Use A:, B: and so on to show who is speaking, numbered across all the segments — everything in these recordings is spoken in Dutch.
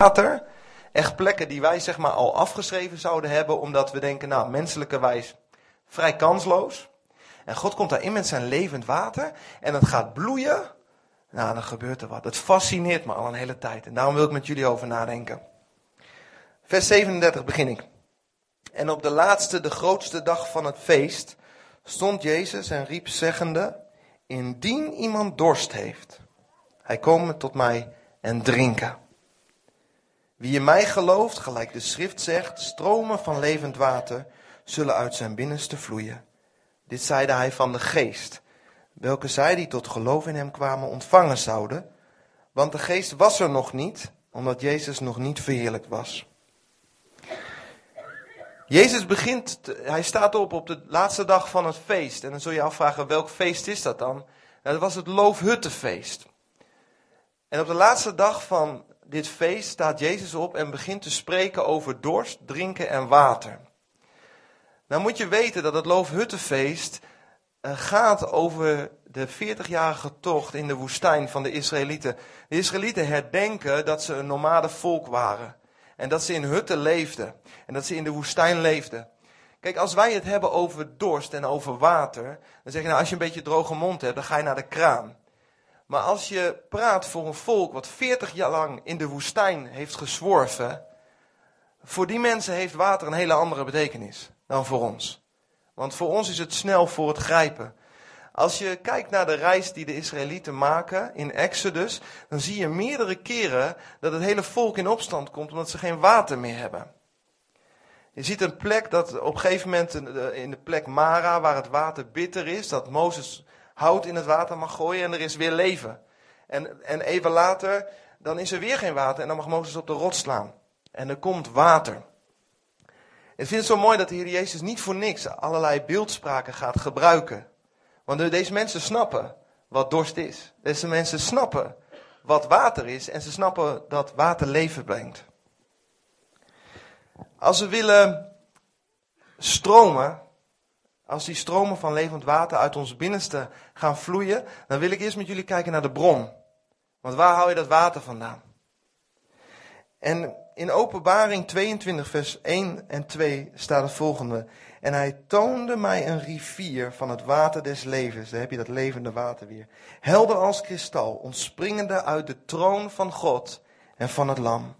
A: water. Echt plekken die wij zeg maar al afgeschreven zouden hebben, omdat we denken, nou, menselijkerwijs vrij kansloos. En God komt daarin met zijn levend water en het gaat bloeien. Nou, dan gebeurt er wat. Het fascineert me al een hele tijd en daarom wil ik met jullie over nadenken. Vers 37 begin ik. En op de laatste, de grootste dag van het feest, stond Jezus en riep zeggende, indien iemand dorst heeft, hij komen tot mij en drinken. Wie in mij gelooft, gelijk de schrift zegt, stromen van levend water zullen uit zijn binnenste vloeien. Dit zeide hij van de geest, welke zij die tot geloof in hem kwamen ontvangen zouden, want de geest was er nog niet, omdat Jezus nog niet verheerlijkt was. Jezus begint, hij staat op op de laatste dag van het feest. En dan zul je afvragen, welk feest is dat dan? Nou, dat was het Loofhuttenfeest. En op de laatste dag van dit feest staat Jezus op en begint te spreken over dorst, drinken en water. Nou moet je weten dat het Loofhuttenfeest uh, gaat over de 40-jarige tocht in de woestijn van de Israëlieten. De Israëlieten herdenken dat ze een nomade volk waren. En dat ze in hutten leefden. En dat ze in de woestijn leefden. Kijk, als wij het hebben over dorst en over water, dan zeg je nou, als je een beetje droge mond hebt, dan ga je naar de kraan. Maar als je praat voor een volk wat 40 jaar lang in de woestijn heeft gezworven, voor die mensen heeft water een hele andere betekenis dan voor ons. Want voor ons is het snel voor het grijpen. Als je kijkt naar de reis die de Israëlieten maken in Exodus, dan zie je meerdere keren dat het hele volk in opstand komt omdat ze geen water meer hebben. Je ziet een plek dat op een gegeven moment in de plek Mara, waar het water bitter is, dat Mozes hout in het water mag gooien en er is weer leven. En, en even later, dan is er weer geen water en dan mag Mozes op de rot slaan. En er komt water. Ik vind het zo mooi dat de Heer Jezus niet voor niks allerlei beeldspraken gaat gebruiken. Want deze mensen snappen wat dorst is. Deze mensen snappen wat water is en ze snappen dat water leven brengt. Als we willen stromen, als die stromen van levend water uit ons binnenste gaan vloeien, dan wil ik eerst met jullie kijken naar de bron. Want waar haal je dat water vandaan? En in Openbaring 22, vers 1 en 2 staat het volgende. En hij toonde mij een rivier van het water des levens. Daar heb je dat levende water weer. Helder als kristal, ontspringende uit de troon van God en van het Lam.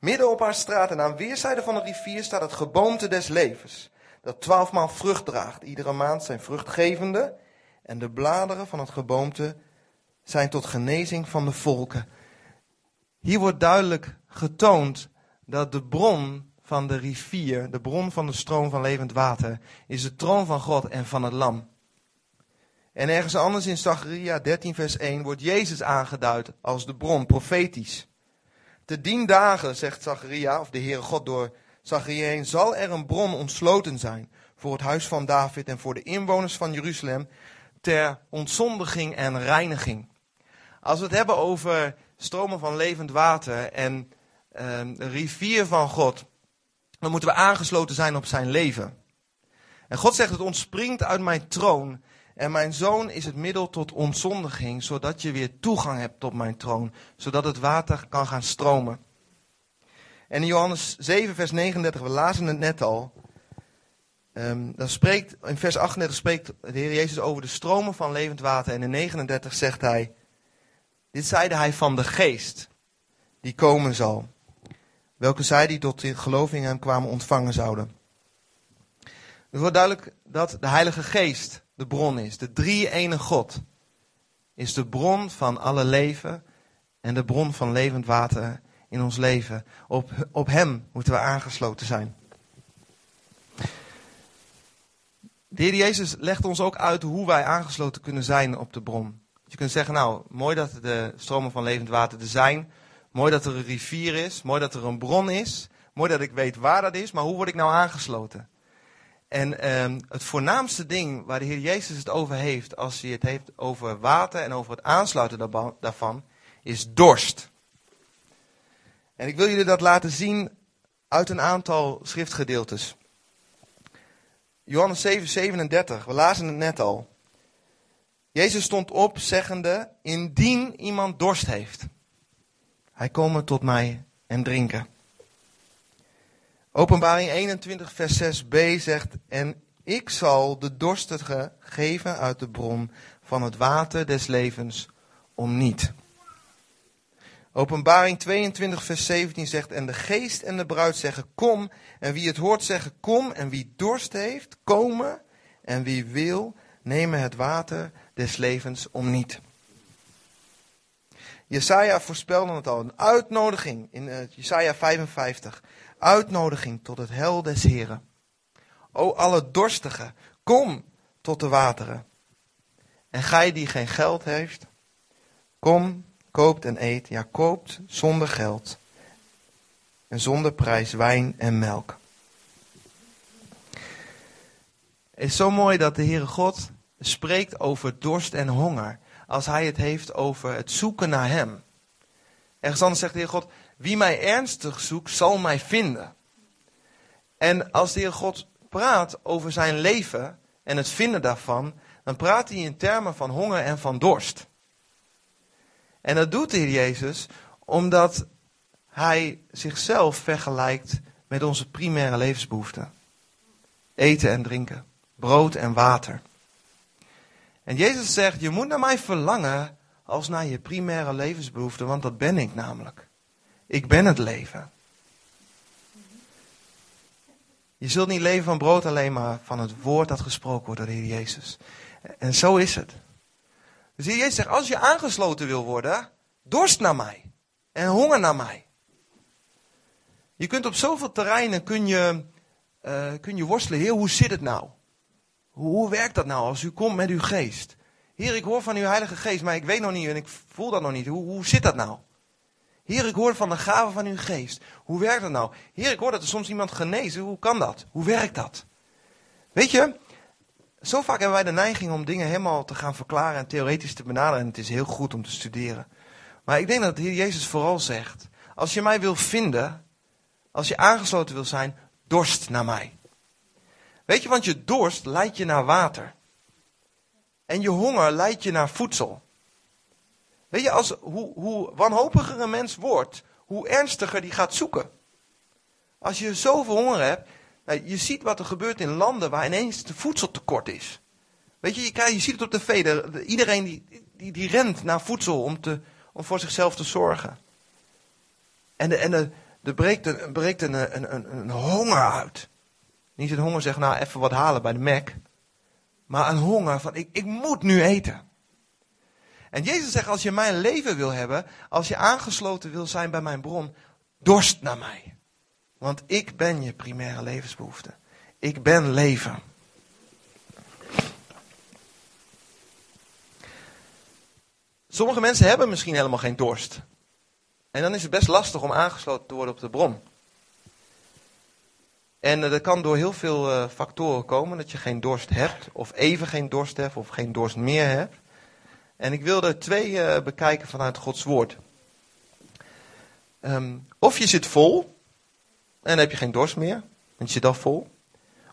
A: Midden op haar straat en aan weerszijden van de rivier staat het geboomte des levens. Dat twaalfmaal vrucht draagt, iedere maand zijn vruchtgevende. En de bladeren van het geboomte zijn tot genezing van de volken. Hier wordt duidelijk getoond dat de bron van de rivier, de bron van de stroom van levend water, is de troon van God en van het lam. En ergens anders in Zacharia 13 vers 1 wordt Jezus aangeduid als de bron, profetisch. Te dien dagen, zegt Zacharia, of de Heere God door Zacharia heen, zal er een bron ontsloten zijn voor het huis van David en voor de inwoners van Jeruzalem ter ontzondiging en reiniging. Als we het hebben over stromen van levend water en de rivier van God, dan moeten we aangesloten zijn op zijn leven. En God zegt, het ontspringt uit mijn troon en mijn zoon is het middel tot ontzondiging, zodat je weer toegang hebt tot mijn troon, zodat het water kan gaan stromen. En in Johannes 7, vers 39, we lazen het net al, um, dan spreekt, in vers 38 spreekt de Heer Jezus over de stromen van levend water en in 39 zegt hij, dit zeide hij van de geest, die komen zal welke zij die tot geloof in hem kwamen ontvangen zouden. Het wordt duidelijk dat de Heilige Geest de bron is. De drie ene God is de bron van alle leven en de bron van levend water in ons leven. Op, op Hem moeten we aangesloten zijn. De Heer Jezus legt ons ook uit hoe wij aangesloten kunnen zijn op de bron. Je kunt zeggen, nou, mooi dat de stromen van levend water er zijn. Mooi dat er een rivier is. Mooi dat er een bron is. Mooi dat ik weet waar dat is. Maar hoe word ik nou aangesloten? En ehm, het voornaamste ding waar de Heer Jezus het over heeft, als hij het heeft over water en over het aansluiten daarvan, is dorst. En ik wil jullie dat laten zien uit een aantal schriftgedeeltes. Johannes 7, 37, we lazen het net al. Jezus stond op zeggende, indien iemand dorst heeft. Hij komen tot mij en drinken. Openbaring 21, vers 6b zegt: En ik zal de dorstige geven uit de bron van het water des levens om niet. Openbaring 22, vers 17 zegt: En de geest en de bruid zeggen: Kom. En wie het hoort zeggen: Kom. En wie dorst heeft, komen. En wie wil, nemen het water des levens om niet. Jesaja voorspelde het al, een uitnodiging in uh, Jesaja 55. Uitnodiging tot het hel des Heren. O alle dorstigen, kom tot de wateren. En gij die geen geld heeft, kom, koopt en eet. Ja, koopt zonder geld. En zonder prijs wijn en melk. Het is zo mooi dat de Heere God spreekt over dorst en honger. Als hij het heeft over het zoeken naar hem. Ergens anders zegt de Heer God, wie mij ernstig zoekt, zal mij vinden. En als de Heer God praat over zijn leven en het vinden daarvan, dan praat hij in termen van honger en van dorst. En dat doet de Heer Jezus omdat hij zichzelf vergelijkt met onze primaire levensbehoeften. Eten en drinken, brood en water. En Jezus zegt, je moet naar mij verlangen als naar je primaire levensbehoeften, want dat ben ik namelijk. Ik ben het leven. Je zult niet leven van brood alleen, maar van het woord dat gesproken wordt door de Heer Jezus. En zo is het. Dus de Heer Jezus zegt, als je aangesloten wil worden, dorst naar mij. En honger naar mij. Je kunt op zoveel terreinen kun je, uh, kun je worstelen. Heer, hoe zit het nou? Hoe, hoe werkt dat nou als u komt met uw geest? Heer, ik hoor van uw Heilige Geest, maar ik weet nog niet en ik voel dat nog niet. Hoe, hoe zit dat nou? Heer, ik hoor van de gave van uw geest. Hoe werkt dat nou? Heer, ik hoor dat er soms iemand genezen. Hoe kan dat? Hoe werkt dat? Weet je, zo vaak hebben wij de neiging om dingen helemaal te gaan verklaren en theoretisch te benaderen. En het is heel goed om te studeren. Maar ik denk dat de Heer Jezus vooral zegt: Als je mij wil vinden, als je aangesloten wil zijn, dorst naar mij. Weet je, want je dorst leidt je naar water. En je honger leidt je naar voedsel. Weet je, als, hoe, hoe wanhopiger een mens wordt, hoe ernstiger die gaat zoeken. Als je zoveel honger hebt, nou, je ziet wat er gebeurt in landen waar ineens de voedseltekort is. Weet je, je, je ziet het op de veder. Iedereen die, die, die rent naar voedsel om, te, om voor zichzelf te zorgen. En, en de, er breekt, een, breekt een, een, een, een honger uit. Niet een honger zeggen, nou even wat halen bij de Mac. Maar een honger van, ik, ik moet nu eten. En Jezus zegt, als je mijn leven wil hebben, als je aangesloten wil zijn bij mijn bron, dorst naar mij. Want ik ben je primaire levensbehoefte. Ik ben leven. Sommige mensen hebben misschien helemaal geen dorst. En dan is het best lastig om aangesloten te worden op de bron. En uh, dat kan door heel veel uh, factoren komen. Dat je geen dorst hebt, of even geen dorst hebt, of geen dorst meer hebt. En ik wil er twee uh, bekijken vanuit Gods woord. Um, of je zit vol, en dan heb je geen dorst meer, want je zit al vol.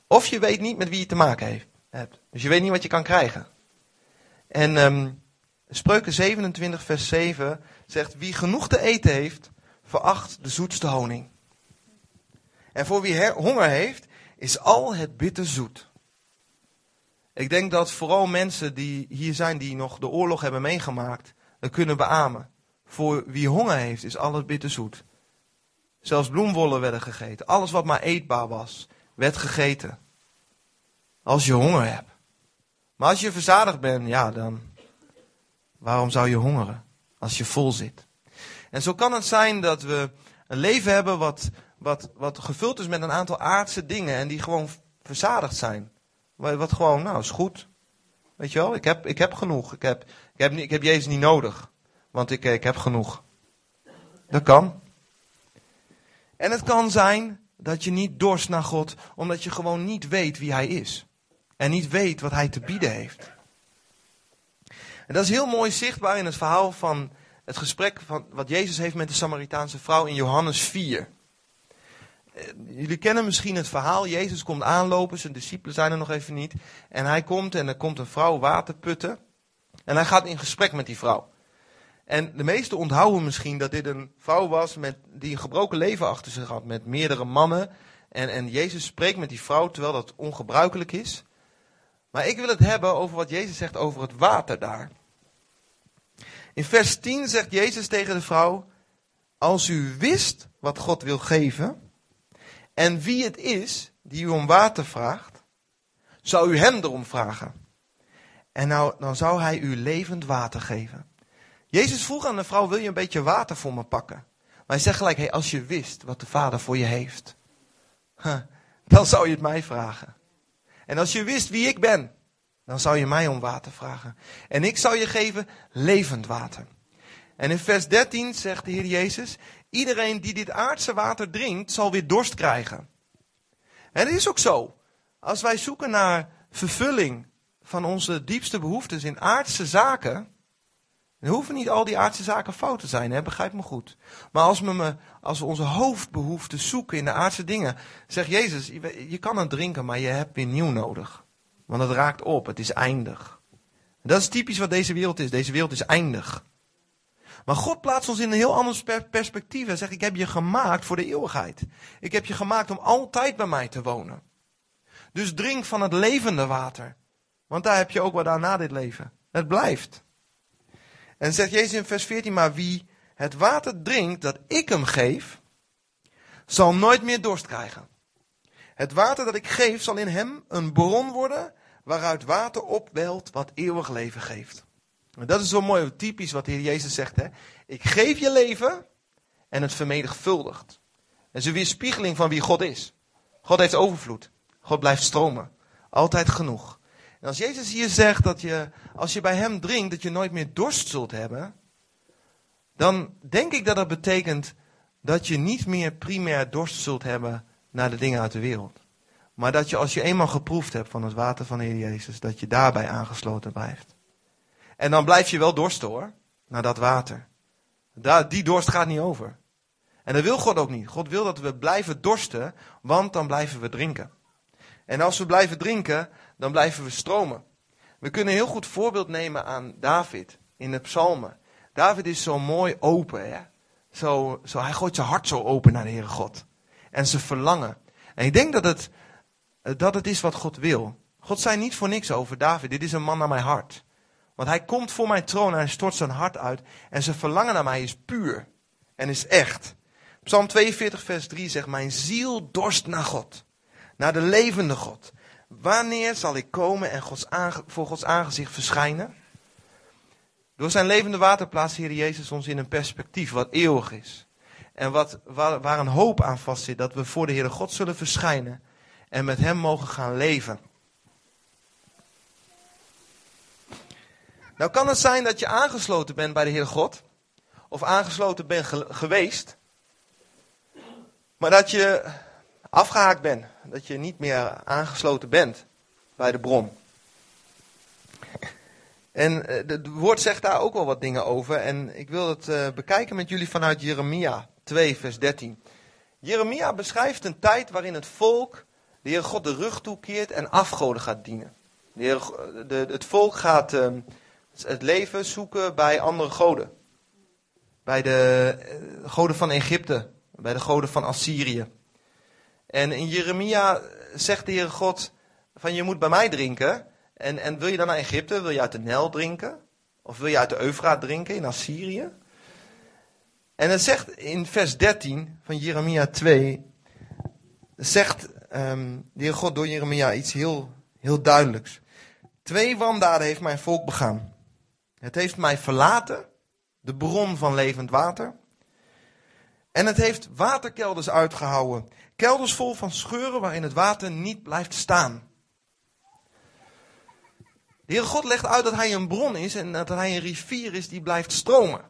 A: Of je weet niet met wie je te maken hebt. Dus je weet niet wat je kan krijgen. En um, Spreuken 27, vers 7 zegt: Wie genoeg te eten heeft, veracht de zoetste honing. En voor wie honger heeft, is al het bitter zoet. Ik denk dat vooral mensen die hier zijn, die nog de oorlog hebben meegemaakt, dat kunnen beamen. Voor wie honger heeft, is al het bitter zoet. Zelfs bloemwollen werden gegeten. Alles wat maar eetbaar was, werd gegeten. Als je honger hebt. Maar als je verzadigd bent, ja, dan waarom zou je hongeren? Als je vol zit. En zo kan het zijn dat we een leven hebben wat wat, wat gevuld is met een aantal aardse dingen en die gewoon verzadigd zijn. Wat gewoon, nou, is goed. Weet je wel, ik heb, ik heb genoeg. Ik heb, ik, heb, ik heb Jezus niet nodig, want ik, ik heb genoeg. Dat kan. En het kan zijn dat je niet dorst naar God, omdat je gewoon niet weet wie Hij is. En niet weet wat Hij te bieden heeft. En dat is heel mooi zichtbaar in het verhaal van het gesprek van wat Jezus heeft met de Samaritaanse vrouw in Johannes 4. Eh, jullie kennen misschien het verhaal. Jezus komt aanlopen, zijn discipelen zijn er nog even niet. En hij komt en er komt een vrouw water putten. En hij gaat in gesprek met die vrouw. En de meesten onthouden misschien dat dit een vrouw was met, die een gebroken leven achter zich had. Met meerdere mannen. En, en Jezus spreekt met die vrouw terwijl dat ongebruikelijk is. Maar ik wil het hebben over wat Jezus zegt over het water daar. In vers 10 zegt Jezus tegen de vrouw: Als u wist wat God wil geven en wie het is die u om water vraagt, zou u hem erom vragen. En nou, dan zou hij u levend water geven. Jezus vroeg aan de vrouw: Wil je een beetje water voor me pakken? Maar hij zegt gelijk: hey, Als je wist wat de Vader voor je heeft, dan zou je het mij vragen. En als je wist wie ik ben, dan zou je mij om water vragen. En ik zou je geven levend water. En in vers 13 zegt de Heer Jezus: Iedereen die dit aardse water drinkt, zal weer dorst krijgen. En het is ook zo. Als wij zoeken naar vervulling van onze diepste behoeftes in aardse zaken, dan hoeven niet al die aardse zaken fout te zijn, hè? begrijp me goed. Maar als we, me, als we onze hoofdbehoeften zoeken in de aardse dingen, zegt Jezus, je, je kan het drinken, maar je hebt weer nieuw nodig. Want het raakt op, het is eindig. Dat is typisch wat deze wereld is. Deze wereld is eindig. Maar God plaatst ons in een heel ander perspectief en zegt: Ik heb je gemaakt voor de eeuwigheid. Ik heb je gemaakt om altijd bij mij te wonen. Dus drink van het levende water. Want daar heb je ook wat aan na dit leven. Het blijft. En zegt Jezus in vers 14: Maar wie het water drinkt dat ik hem geef, zal nooit meer dorst krijgen. Het water dat ik geef zal in hem een bron worden waaruit water opwelt wat eeuwig leven geeft. En dat is zo mooi, typisch wat de Heer Jezus zegt. Hè? Ik geef je leven en het vermenigvuldigt. En is een weerspiegeling van wie God is. God heeft overvloed. God blijft stromen. Altijd genoeg. Als Jezus hier zegt dat je, als je bij hem drinkt, dat je nooit meer dorst zult hebben, dan denk ik dat dat betekent dat je niet meer primair dorst zult hebben naar de dingen uit de wereld. Maar dat je als je eenmaal geproefd hebt van het water van de Heer Jezus, dat je daarbij aangesloten blijft. En dan blijf je wel dorsten hoor, naar dat water. Die dorst gaat niet over. En dat wil God ook niet. God wil dat we blijven dorsten, want dan blijven we drinken. En als we blijven drinken, dan blijven we stromen. We kunnen heel goed voorbeeld nemen aan David in de psalmen. David is zo mooi open. Hè? Zo, zo, hij gooit zijn hart zo open naar de Heere God. En zijn verlangen. En ik denk dat het, dat het is wat God wil. God zei niet voor niks over David. Dit is een man naar mijn hart. Want hij komt voor mijn troon en hij stort zijn hart uit. En zijn verlangen naar mij is puur. En is echt. Psalm 42 vers 3 zegt, mijn ziel dorst naar God. Naar de levende God. Wanneer zal ik komen en Gods voor Gods aangezicht verschijnen? Door zijn levende water plaatst Heer Jezus ons in een perspectief wat eeuwig is. En wat, waar, een hoop aan vastzit dat we voor de Heere God zullen verschijnen en met Hem mogen gaan leven. Nou kan het zijn dat je aangesloten bent bij de Heer God, of aangesloten bent geweest, maar dat je afgehaakt bent, dat je niet meer aangesloten bent bij de bron. En eh, het woord zegt daar ook wel wat dingen over. En ik wil het uh, bekijken met jullie vanuit Jeremia 2, vers 13. Jeremia beschrijft een tijd waarin het volk de Heer God de rug toekeert en afgoden gaat dienen. De het volk gaat uh, het leven zoeken bij andere goden. Bij de goden van Egypte, bij de goden van Assyrië. En in Jeremia zegt de Heer God van je moet bij mij drinken. En, en wil je dan naar Egypte? Wil je uit de Nel drinken? Of wil je uit de Eufraat drinken in Assyrië? En het zegt in vers 13 van Jeremia 2, zegt um, de Heer God door Jeremia iets heel, heel duidelijks. Twee wandaden heeft mijn volk begaan. Het heeft mij verlaten, de bron van levend water. En het heeft waterkelders uitgehouden. Kelders vol van scheuren waarin het water niet blijft staan. De Heere God legt uit dat hij een bron is en dat hij een rivier is die blijft stromen.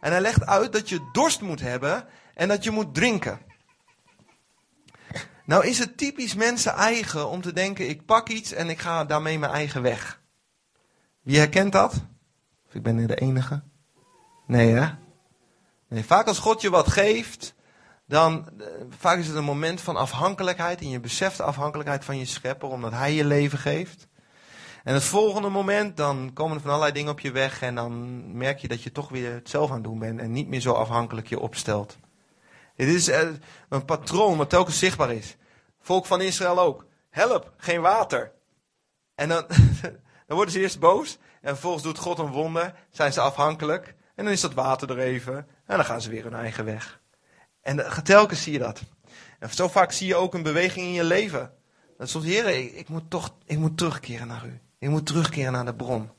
A: En hij legt uit dat je dorst moet hebben en dat je moet drinken. Nou is het typisch mensen eigen om te denken, ik pak iets en ik ga daarmee mijn eigen weg. Wie herkent dat? Of ik ben de enige? Nee hè? Nee, vaak als God je wat geeft, dan eh, vaak is het een moment van afhankelijkheid en je beseft de afhankelijkheid van je schepper omdat hij je leven geeft. En het volgende moment, dan komen er van allerlei dingen op je weg. En dan merk je dat je toch weer het zelf aan het doen bent. En niet meer zo afhankelijk je opstelt. Het is eh, een patroon wat telkens zichtbaar is. Volk van Israël ook. Help, geen water. En dan, dan worden ze eerst boos. En vervolgens doet God een wonder. Zijn ze afhankelijk. En dan is dat water er even. En dan gaan ze weer hun eigen weg. En telkens zie je dat. En zo vaak zie je ook een beweging in je leven. Dat soms, heren, ik, ik, moet toch, ik moet terugkeren naar u. Ik moet terugkeren naar de bron.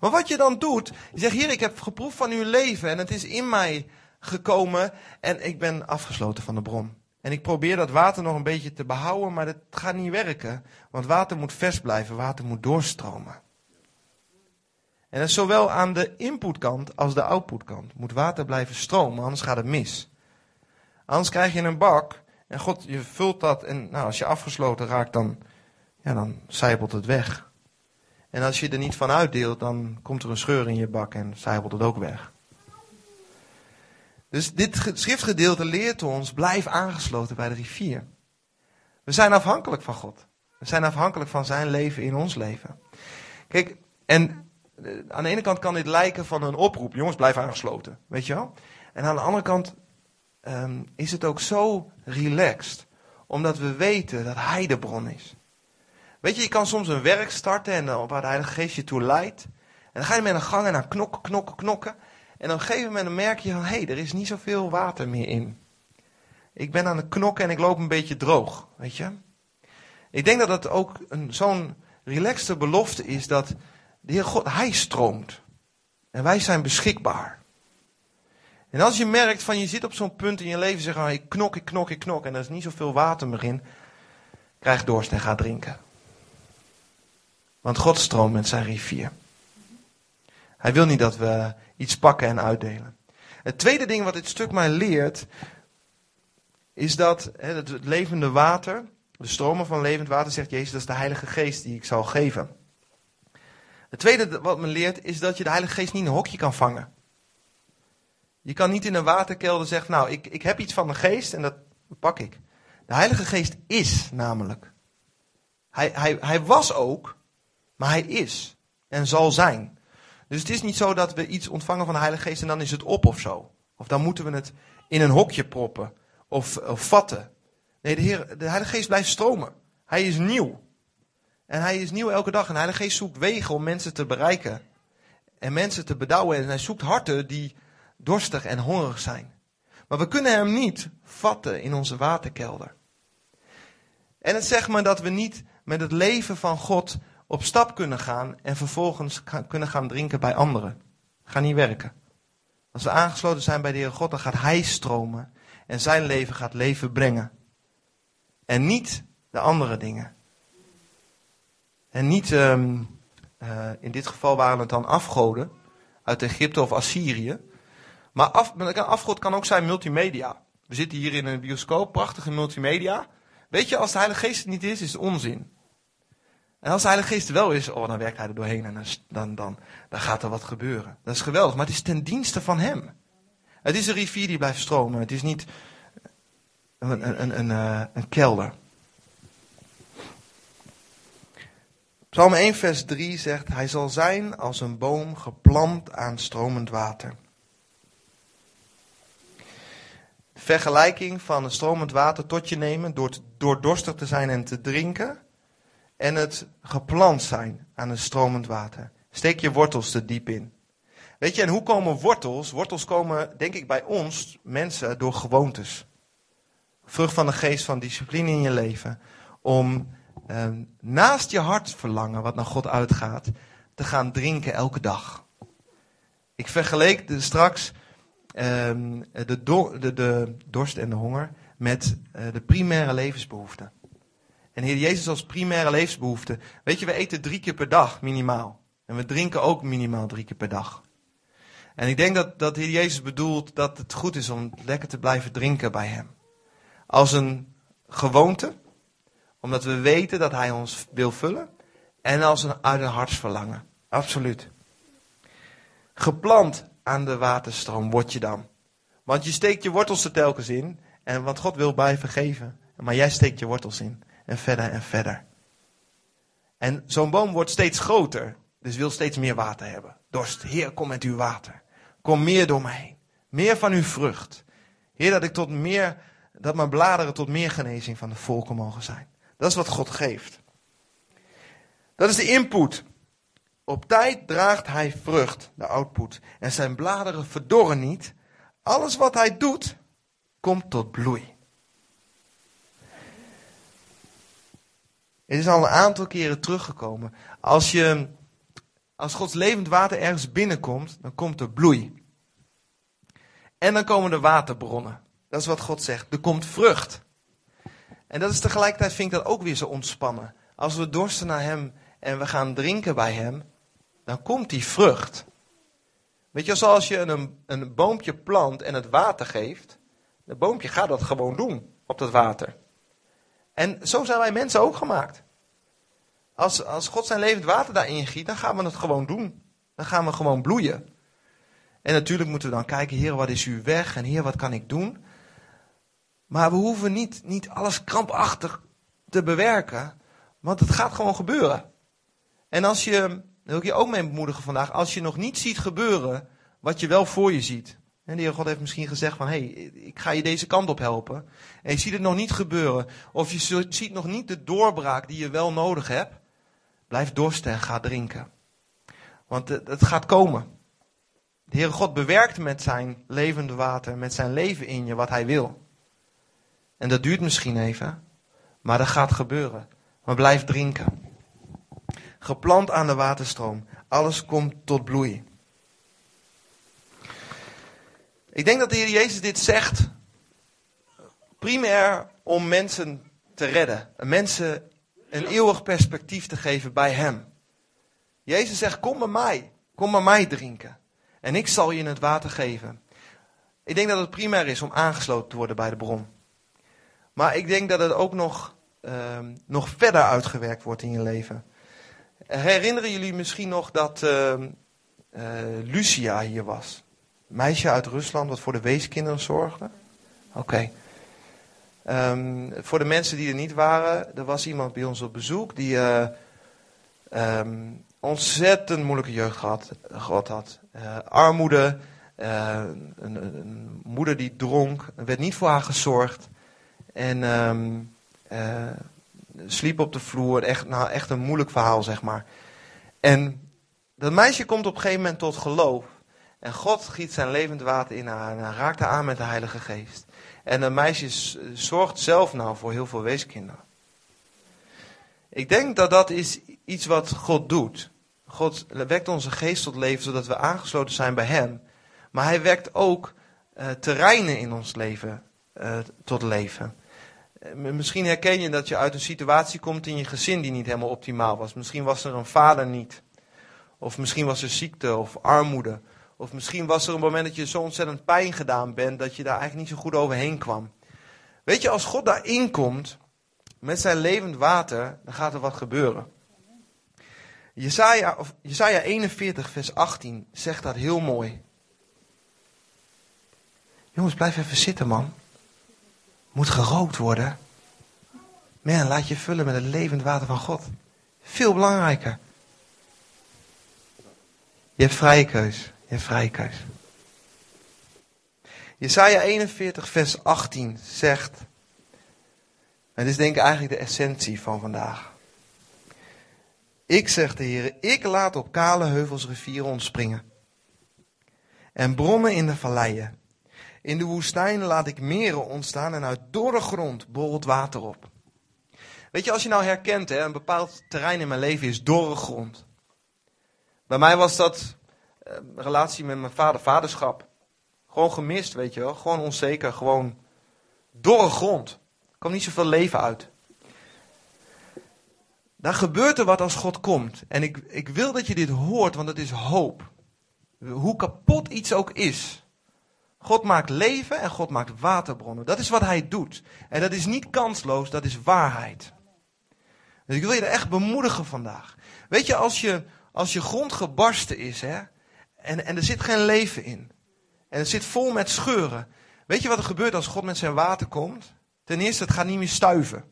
A: Maar wat je dan doet, je zegt, heer, ik heb geproefd van uw leven en het is in mij gekomen en ik ben afgesloten van de bron. En ik probeer dat water nog een beetje te behouden, maar dat gaat niet werken. Want water moet vers blijven, water moet doorstromen. En dat is zowel aan de inputkant als de outputkant. Moet water blijven stromen, anders gaat het mis. Anders krijg je een bak en God, je vult dat en nou, als je afgesloten raakt, dan, ja, dan zijpelt het weg. En als je er niet van uitdeelt, dan komt er een scheur in je bak en zijpelt het ook weg. Dus dit schriftgedeelte leert ons, blijf aangesloten bij de rivier. We zijn afhankelijk van God. We zijn afhankelijk van zijn leven in ons leven. Kijk, en aan de ene kant kan dit lijken van een oproep. Jongens, blijf aangesloten. Weet je wel? En aan de andere kant um, is het ook zo relaxed. Omdat we weten dat Hij de bron is. Weet je, je kan soms een werk starten en waar de Heilige Geest je toe leidt. En dan ga je met een gang en dan knokken, knokken, knokken. En op een gegeven moment merk je van, hé, hey, er is niet zoveel water meer in. Ik ben aan het knokken en ik loop een beetje droog, weet je. Ik denk dat dat ook zo'n relaxte belofte is dat de Heer God, Hij stroomt. En wij zijn beschikbaar. En als je merkt van je zit op zo'n punt in je leven, zeg maar, ik knok, ik knok, ik knok en er is niet zoveel water meer in, krijg dorst en ga drinken. Want God stroomt met zijn rivier. Hij wil niet dat we iets pakken en uitdelen. Het tweede ding wat dit stuk mij leert, is dat het levende water, de stromen van levend water, zegt Jezus, dat is de Heilige Geest die ik zal geven. Het tweede wat me leert, is dat je de Heilige Geest niet in een hokje kan vangen. Je kan niet in een waterkelder zeggen, nou, ik, ik heb iets van de geest en dat pak ik. De Heilige Geest is namelijk. Hij, hij, hij was ook, maar hij is en zal zijn. Dus het is niet zo dat we iets ontvangen van de Heilige Geest en dan is het op of zo. Of dan moeten we het in een hokje proppen of, of vatten. Nee, de, Heer, de Heilige Geest blijft stromen. Hij is nieuw. En hij is nieuw elke dag. En de Heilige Geest zoekt wegen om mensen te bereiken. En mensen te bedouwen. En hij zoekt harten die dorstig en hongerig zijn. Maar we kunnen hem niet vatten in onze waterkelder. En het zegt me dat we niet met het leven van God op stap kunnen gaan en vervolgens kunnen gaan drinken bij anderen. Gaat niet werken. Als we aangesloten zijn bij de Heer God, dan gaat Hij stromen en zijn leven gaat leven brengen. En niet de andere dingen. En niet, um, uh, in dit geval waren het dan afgoden uit Egypte of Assyrië. Maar af, afgod kan ook zijn multimedia. We zitten hier in een bioscoop, prachtige multimedia. Weet je, als de Heilige Geest het niet is, is het onzin. En als de Heilige Geest wel is, oh, dan werkt hij er doorheen en dan, dan, dan gaat er wat gebeuren. Dat is geweldig, maar het is ten dienste van Hem. Het is een rivier die blijft stromen. Het is niet een, een, een, een, eh, een kelder. Psalm 1, vers 3 zegt: Hij zal zijn als een boom geplant aan stromend water vergelijking van een stromend water tot je nemen door, door dorstig te zijn en te drinken. En het geplant zijn aan een stromend water. Steek je wortels er diep in. Weet je, en hoe komen wortels? Wortels komen, denk ik, bij ons mensen door gewoontes. Vrucht van de geest van discipline in je leven. Om eh, naast je hart verlangen, wat naar God uitgaat, te gaan drinken elke dag. Ik vergeleek straks um, de, de, de, dorst en de honger met uh, de primaire levensbehoeften. En Heer Jezus als primaire levensbehoefte. Weet je, we eten drie keer per dag minimaal. En we drinken ook minimaal drie keer per dag. En ik denk dat, dat Heer Jezus bedoelt dat het goed is om lekker te blijven drinken bij Hem. Als een gewoonte, omdat we weten dat Hij ons wil vullen. En als een uit een hartsverlangen. Absoluut. Geplant aan de waterstroom word je dan. Want je steekt je wortels er telkens in. En wat God wil blijven geven. Maar jij steekt je wortels in. En verder en verder. En zo'n boom wordt steeds groter, dus wil steeds meer water hebben. Dorst, Heer, kom met uw water. Kom meer door mij heen. Meer van uw vrucht. Heer, dat ik tot meer, dat mijn bladeren tot meer genezing van de volken mogen zijn. Dat is wat God geeft. Dat is de input. Op tijd draagt hij vrucht, de output. En zijn bladeren verdorren niet. Alles wat hij doet, komt tot bloei. Het is al een aantal keren teruggekomen. Als, je, als Gods levend water ergens binnenkomt, dan komt er bloei. En dan komen er waterbronnen. Dat is wat God zegt. Er komt vrucht. En dat is tegelijkertijd, vind ik dat ook weer zo ontspannen. Als we dorsten naar Hem en we gaan drinken bij Hem, dan komt die vrucht. Weet je, zoals je een, een boompje plant en het water geeft, de boompje gaat dat gewoon doen op dat water. En zo zijn wij mensen ook gemaakt. Als, als God zijn levend water daarin giet, dan gaan we het gewoon doen. Dan gaan we gewoon bloeien. En natuurlijk moeten we dan kijken, Heer, wat is uw weg? En Heer, wat kan ik doen? Maar we hoeven niet, niet alles krampachtig te bewerken, want het gaat gewoon gebeuren. En als je, wil ik je ook mee bemoedigen vandaag, als je nog niet ziet gebeuren wat je wel voor je ziet. En de Heer God heeft misschien gezegd van, hé, hey, ik ga je deze kant op helpen. En je ziet het nog niet gebeuren. Of je ziet nog niet de doorbraak die je wel nodig hebt. Blijf dorsten en ga drinken. Want het gaat komen. De Heere God bewerkt met zijn levende water, met zijn leven in je, wat hij wil. En dat duurt misschien even, maar dat gaat gebeuren. Maar blijf drinken. Geplant aan de waterstroom. Alles komt tot bloei. Ik denk dat de Heer Jezus dit zegt primair om mensen te redden. Mensen een eeuwig perspectief te geven bij Hem. Jezus zegt, kom bij mij. Kom bij mij drinken. En ik zal je het water geven. Ik denk dat het primair is om aangesloten te worden bij de bron. Maar ik denk dat het ook nog, uh, nog verder uitgewerkt wordt in je leven. Herinneren jullie misschien nog dat uh, uh, Lucia hier was? Meisje uit Rusland wat voor de weeskinderen zorgde? Oké. Um, voor de mensen die er niet waren, er was iemand bij ons op bezoek die um, ontzettend moeilijke jeugd gehad, gehad had. Uh, armoede, een, een, moeder die dronk, er werd niet voor haar gezorgd. En um, sliep op de vloer, echt, nou, echt een moeilijk verhaal, zeg maar. En dat meisje komt op een gegeven moment tot geloof. En God giet zijn levend water in haar en raakt haar aan met de Heilige Geest. En een meisje zorgt zelf nou voor heel veel weeskinderen. Ik denk dat dat is iets wat God doet. God wekt onze geest tot leven zodat we aangesloten zijn bij Hem. Maar Hij wekt ook uh, terreinen in ons leven uh, tot leven. Uh, misschien herken je dat je uit een situatie komt in je gezin die niet helemaal optimaal was. Misschien was er een vader niet. Of misschien was er ziekte of armoede. Of misschien was er een moment dat je zo ontzettend pijn gedaan bent dat je daar eigenlijk niet zo goed overheen kwam. Weet je, als God daarin komt met zijn levend water, dan gaat er wat gebeuren. Jesaja, of Jesaja 41, vers 18 zegt dat heel mooi. Jongens, blijf even zitten, man. Moet gerookt worden. Man, laat je vullen met het levend water van God. Veel belangrijker. Je hebt vrije keus. Je hebt vrije keus. Jesaja 41, vers 18 zegt. En dit is denk ik eigenlijk de essentie van vandaag. Ik, zegt de Heer, ik laat op kale heuvels rivieren ontspringen. En bronnen in de valleien. In de woestijn laat ik meren ontstaan en uit dorre grond borrelt water op. Weet je, als je nou herkent, hè, een bepaald terrein in mijn leven is dorre grond. Bij mij was dat eh, relatie met mijn vader, vaderschap. Gewoon gemist, weet je wel. Gewoon onzeker, gewoon dorre grond. Er kwam niet zoveel leven uit. Dan gebeurt er wat als God komt. En ik, ik wil dat je dit hoort, want het is hoop. Hoe kapot iets ook is. God maakt leven en God maakt waterbronnen. Dat is wat hij doet. En dat is niet kansloos, dat is waarheid. Dus ik wil je er echt bemoedigen vandaag. Weet je, als je, als je grond gebarsten is, hè, en, en er zit geen leven in. En het zit vol met scheuren. Weet je wat er gebeurt als God met zijn water komt? Ten eerste, het gaat niet meer stuiven.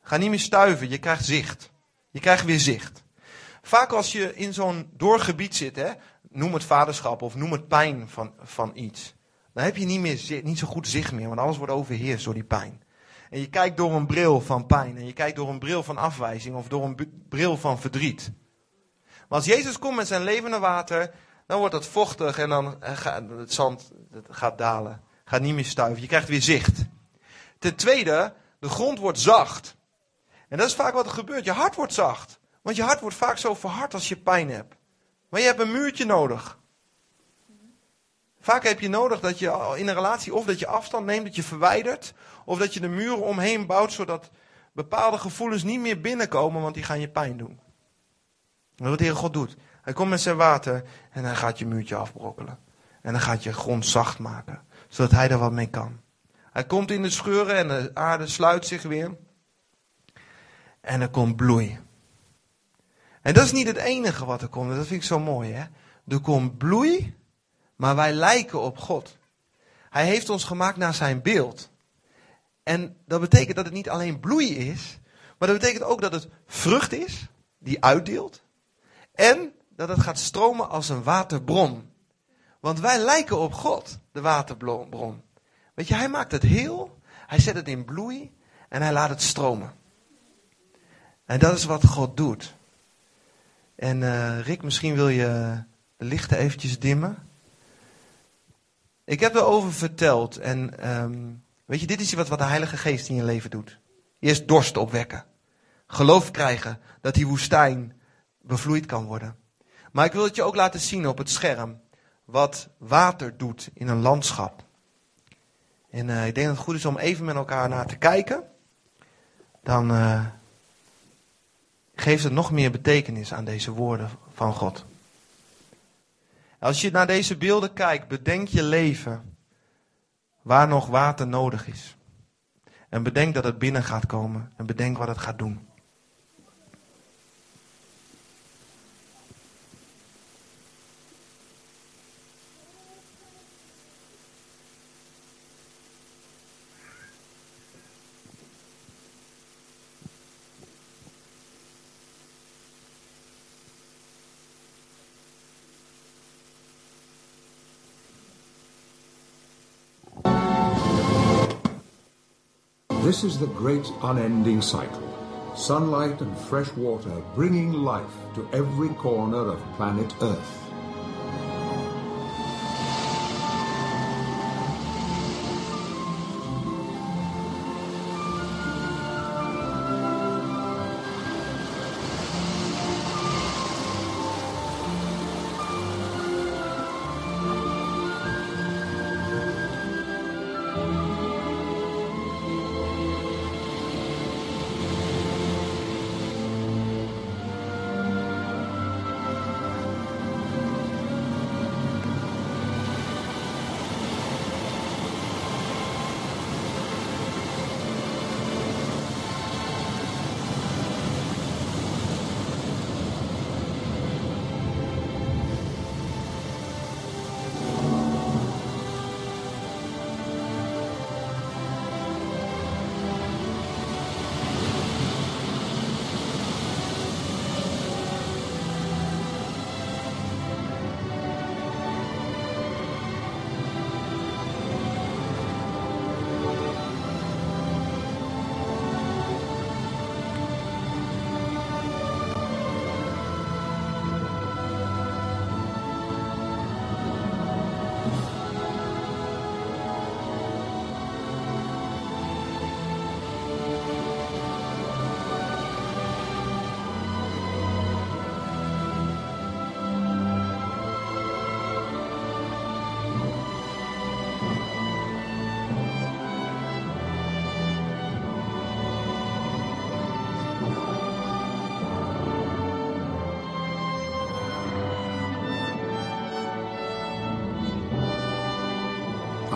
A: Ga niet meer stuiven, je krijgt zicht. Je krijgt weer zicht. Vaak als je in zo'n doorgebied zit, hè, noem het vaderschap of noem het pijn van, van iets. Dan heb je niet, meer, niet zo goed zicht meer, want alles wordt overheerst door die pijn. En je kijkt door een bril van pijn. En je kijkt door een bril van afwijzing of door een bril van verdriet. Maar als Jezus komt met zijn levende water, dan wordt het vochtig en dan eh, gaat het zand gaat dalen. Gaat niet meer stuiven. Je krijgt weer zicht. Ten tweede, de grond wordt zacht. En dat is vaak wat er gebeurt. Je hart wordt zacht. Want je hart wordt vaak zo verhard als je pijn hebt. Maar je hebt een muurtje nodig. Vaak heb je nodig dat je in een relatie of dat je afstand neemt, dat je verwijdert. Of dat je de muren omheen bouwt, zodat bepaalde gevoelens niet meer binnenkomen, want die gaan je pijn doen. Dat wat de Heer God doet. Hij komt met zijn water en hij gaat je muurtje afbrokkelen. En dan gaat je grond zacht maken, zodat hij er wat mee kan. Hij komt in de scheuren en de aarde sluit zich weer. En er komt bloei. En dat is niet het enige wat er komt. Dat vind ik zo mooi. Hè? Er komt bloei, maar wij lijken op God. Hij heeft ons gemaakt naar zijn beeld. En dat betekent dat het niet alleen bloei is, maar dat betekent ook dat het vrucht is, die uitdeelt. En dat het gaat stromen als een waterbron. Want wij lijken op God, de waterbron. Weet je, hij maakt het heel, hij zet het in bloei en hij laat het stromen. En dat is wat God doet. En uh, Rick, misschien wil je de lichten eventjes dimmen. Ik heb erover verteld en um, weet je, dit is wat, wat de Heilige Geest in je leven doet. Eerst dorst opwekken. Geloof krijgen dat die woestijn bevloeid kan worden. Maar ik wil het je ook laten zien op het scherm wat water doet in een landschap. En uh, ik denk dat het goed is om even met elkaar naar te kijken. Dan uh, geeft het nog meer betekenis aan deze woorden van God. Als je naar deze beelden kijkt, bedenk je leven waar nog water nodig is. En bedenk dat het binnen gaat komen en bedenk wat het gaat doen.
B: This is the great unending cycle. Sunlight and fresh water bringing life to every corner of planet Earth.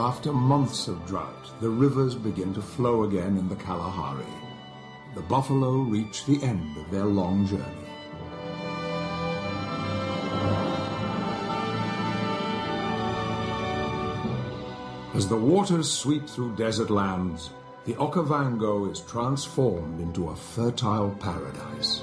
B: After months of drought, the rivers begin to flow again in the Kalahari. The buffalo reach the end of their long journey. As the waters sweep through desert lands, the Okavango is transformed into a fertile paradise.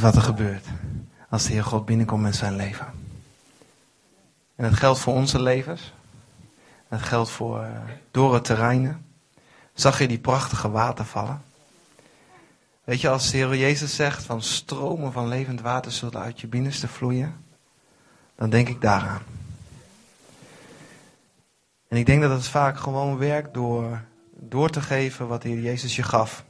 A: Wat er gebeurt als de Heer God binnenkomt met zijn leven. En dat geldt voor onze levens. Dat geldt voor uh, door het terreinen. Zag je die prachtige watervallen? Weet je, als de Heer Jezus zegt van stromen van levend water zullen uit je binnenste vloeien, dan denk ik daaraan. En ik denk dat het vaak gewoon werkt door door te geven wat de Heer Jezus je gaf.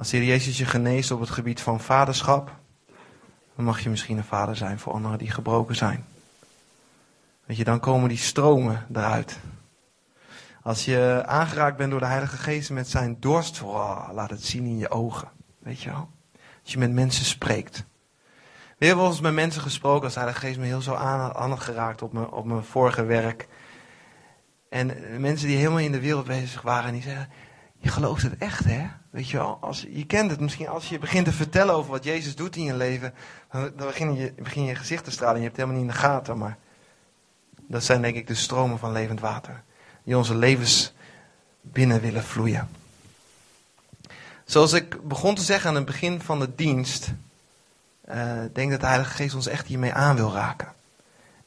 A: Als de Jezus je geneest op het gebied van vaderschap, dan mag je misschien een vader zijn voor anderen die gebroken zijn. Weet je, dan komen die stromen eruit. Als je aangeraakt bent door de Heilige Geest met zijn dorst, oh, laat het zien in je ogen. Weet je wel? Als je met mensen spreekt. We hebben eens met mensen gesproken als de Heilige Geest me heel zo aan, aangeraakt op mijn, op mijn vorige werk. En mensen die helemaal in de wereld bezig waren, die zeggen, je gelooft het echt hè? Weet je wel, als, je kent het misschien als je begint te vertellen over wat Jezus doet in je leven, dan begin je, begin je gezicht te stralen en je hebt het helemaal niet in de gaten. Maar dat zijn denk ik de stromen van levend water, die onze levens binnen willen vloeien. Zoals ik begon te zeggen aan het begin van de dienst, uh, denk dat de Heilige Geest ons echt hiermee aan wil raken.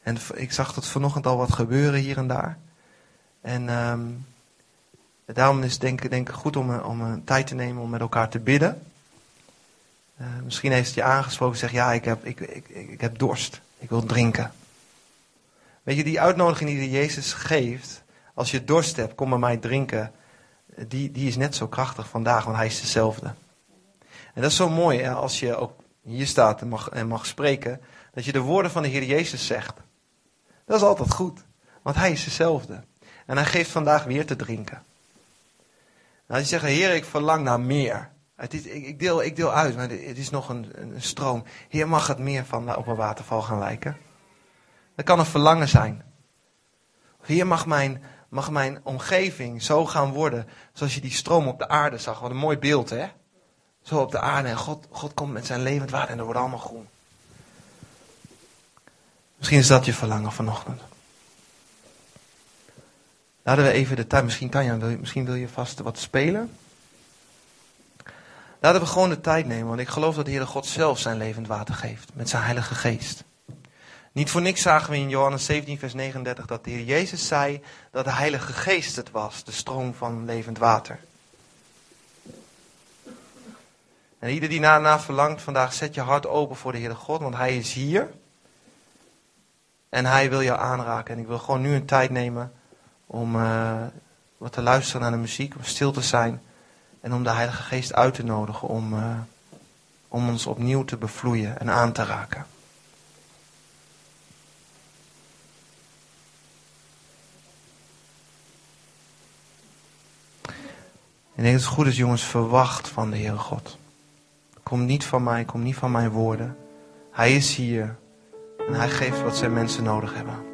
A: En ik zag dat vanochtend al wat gebeuren hier en daar. En um, daarom is het denk, ik goed om, om een tijd te nemen om met elkaar te bidden. Uh, misschien heeft het je aangesproken en zegt, ja, ik heb, ik, ik, ik heb dorst. Ik wil drinken. Weet je, die uitnodiging die Jezus geeft, als je dorst hebt, kom bij mij drinken. Die, die is net zo krachtig vandaag, want hij is dezelfde. En dat is zo mooi, hè, als je ook hier staat en mag, en mag spreken, dat je de woorden van de Heer Jezus zegt. Dat is altijd goed, want hij is dezelfde. En hij geeft vandaag weer te drinken. Nou, je zegt, Heer, ik verlang naar meer. Het is, ik, deel, ik deel uit, maar het is nog een, een stroom. Heer, mag het meer van op een waterval gaan lijken? Dat kan een verlangen zijn. Heer, mag mijn, mag mijn omgeving zo gaan worden zoals je die stroom op de aarde zag. Wat een mooi beeld, hè? Zo op de aarde en God, God komt met zijn levend water en dat wordt allemaal groen. Misschien is dat je verlangen vanochtend. Laten we even de tijd, misschien Tanja, misschien wil je vast wat spelen. Laten we gewoon de tijd nemen, want ik geloof dat de Heere God zelf zijn levend water geeft, met zijn heilige geest. Niet voor niks zagen we in Johannes 17, vers 39 dat de Heer Jezus zei dat de Heilige Geest het was, de stroom van levend water. En ieder die daarna verlangt vandaag, zet je hart open voor de Heere God, want Hij is hier. En Hij wil jou aanraken. En ik wil gewoon nu een tijd nemen om uh, wat te luisteren naar de muziek, om stil te zijn en om de Heilige Geest uit te nodigen om, uh, om ons opnieuw te bevloeien en aan te raken. En ik denk dat het goed is, jongens, verwacht van de Heere God. Kom niet van mij, kom niet van mijn woorden. Hij is hier en hij geeft wat zijn mensen nodig hebben.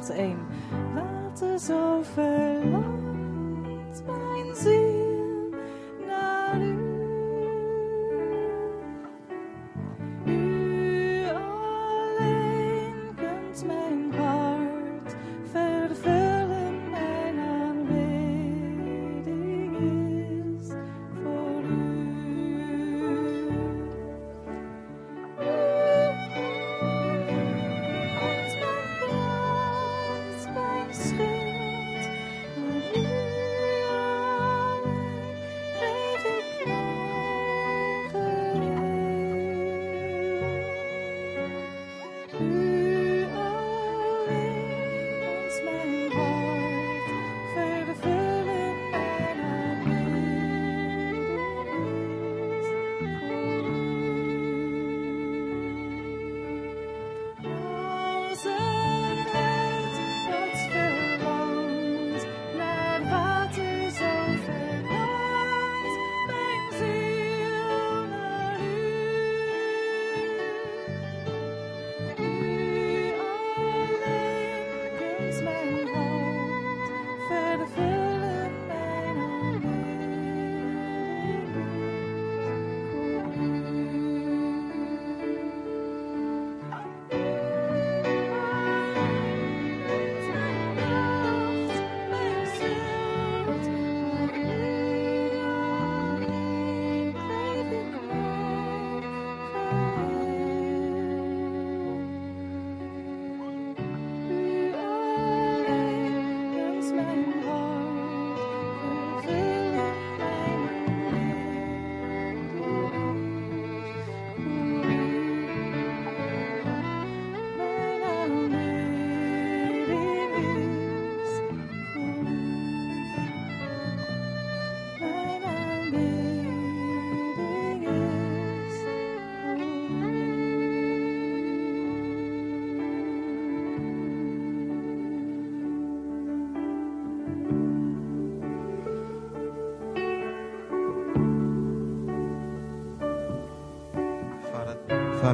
C: 281. Water zo verlangt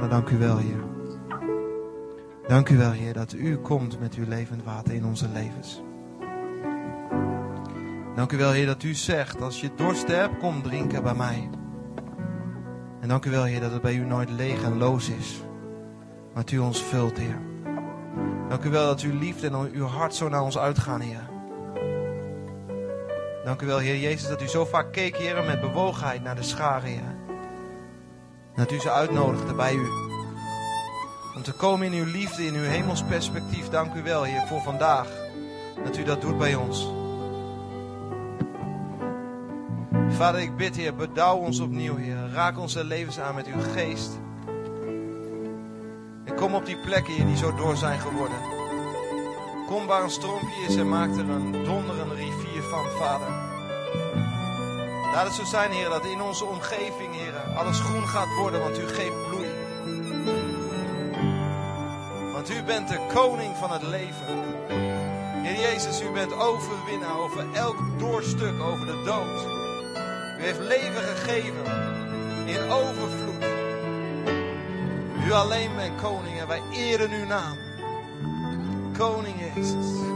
A: Dank u wel, Heer. Dank u wel, Heer, dat u komt met uw levend water in onze levens. Dank u wel, Heer, dat u zegt, als je dorst hebt, kom drinken bij mij. En dank u wel, Heer, dat het bij u nooit leeg en loos is. Maar dat u ons vult, Heer. Dank u wel dat uw liefde en uw hart zo naar ons uitgaan, Heer. Dank u wel, Heer Jezus, dat u zo vaak keek, Heer, met bewogenheid naar de scharen, Heer. Dat u ze uitnodigde bij u. Om te komen in uw liefde, in uw hemels perspectief. Dank u wel, Heer, voor vandaag. Dat u dat doet bij ons. Vader, ik bid, Heer, bedouw ons opnieuw, Heer. Raak onze levens aan met uw geest. En kom op die plekken, Heer, die zo door zijn geworden. Kom waar een stroompje is en maak er een donderende rivier van, Vader. Laat het zo zijn, Heer, dat in onze omgeving, Heer, alles groen gaat worden, want u geeft bloei. Want u bent de koning van het leven. Heer Jezus, u bent overwinnaar over elk doorstuk, over de dood. U heeft leven gegeven in overvloed. U alleen bent koning en wij eren uw naam. Koning Jezus.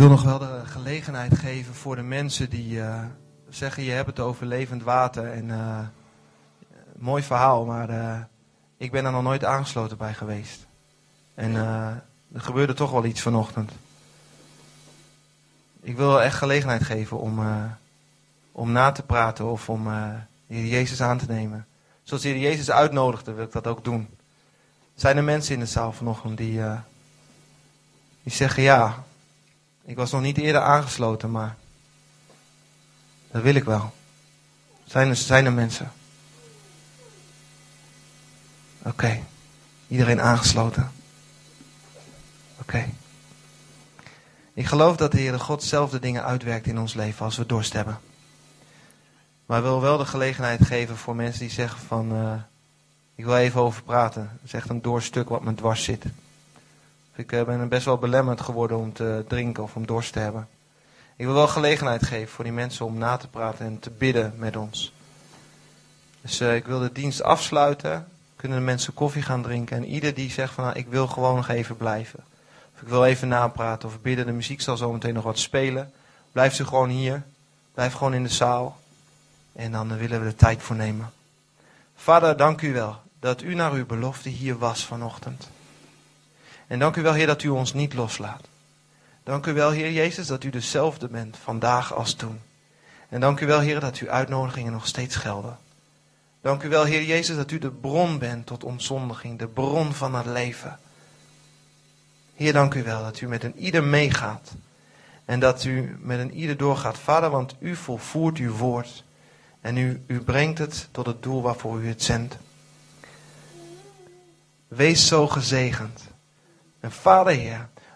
A: Wil nog wel de gelegenheid geven voor de mensen die eh, zeggen: Je hebt het over levend water. En eh, mooi verhaal, maar eh, ik ben er nog nooit aangesloten bij geweest. En er gebeurde toch wel iets vanochtend. Ik wil echt gelegenheid geven om, om na te praten of om Jezus aan te nemen. Zoals Jezus uitnodigde, wil ik dat ook doen. Zijn er mensen in de zaal vanochtend die, die zeggen: Ja, ik was nog niet eerder aangesloten, maar dat wil ik wel. Zijn er, zijn er mensen? Oké. Iedereen aangesloten? Oké. Ik geloof dat de Heere God zelf de dingen uitwerkt in ons leven als we dorst hebben. Maar wil wel de gelegenheid geven voor mensen die zeggen van... eh, Ik wil even over praten. Het is echt een doorstuk wat me dwars zit. Ik eh, ben best wel belemmerd geworden om te drinken of om dorst te hebben. Ik wil wel gelegenheid geven voor die mensen om na te praten en te bidden met ons. Dus eh, ik wil de dienst afsluiten. Kunnen de mensen koffie gaan drinken. En ieder die zegt van nou, ik wil gewoon nog even blijven. Of ik wil even napraten of bidden. De muziek zal zo meteen nog wat spelen. Blijf ze gewoon hier. Blijf gewoon in de zaal. En dan willen we er tijd voor nemen. Vader, dank u wel dat u naar uw belofte hier was vanochtend. En dank u wel, Heer, dat u ons niet loslaat. Dank u wel, Heer Jezus, dat u dezelfde bent vandaag als toen. En dank u wel, Heer, dat uw uitnodigingen nog steeds gelden. Dank u wel, Heer Jezus, dat u de bron bent tot ontzondiging, de bron van het leven. Heer, dank u wel dat u met een ieder meegaat. En dat u met een ieder doorgaat, Vader, want u volvoert uw woord. En u, u brengt het tot het doel waarvoor u het zendt. Wees zo gezegend. En Vader Heer,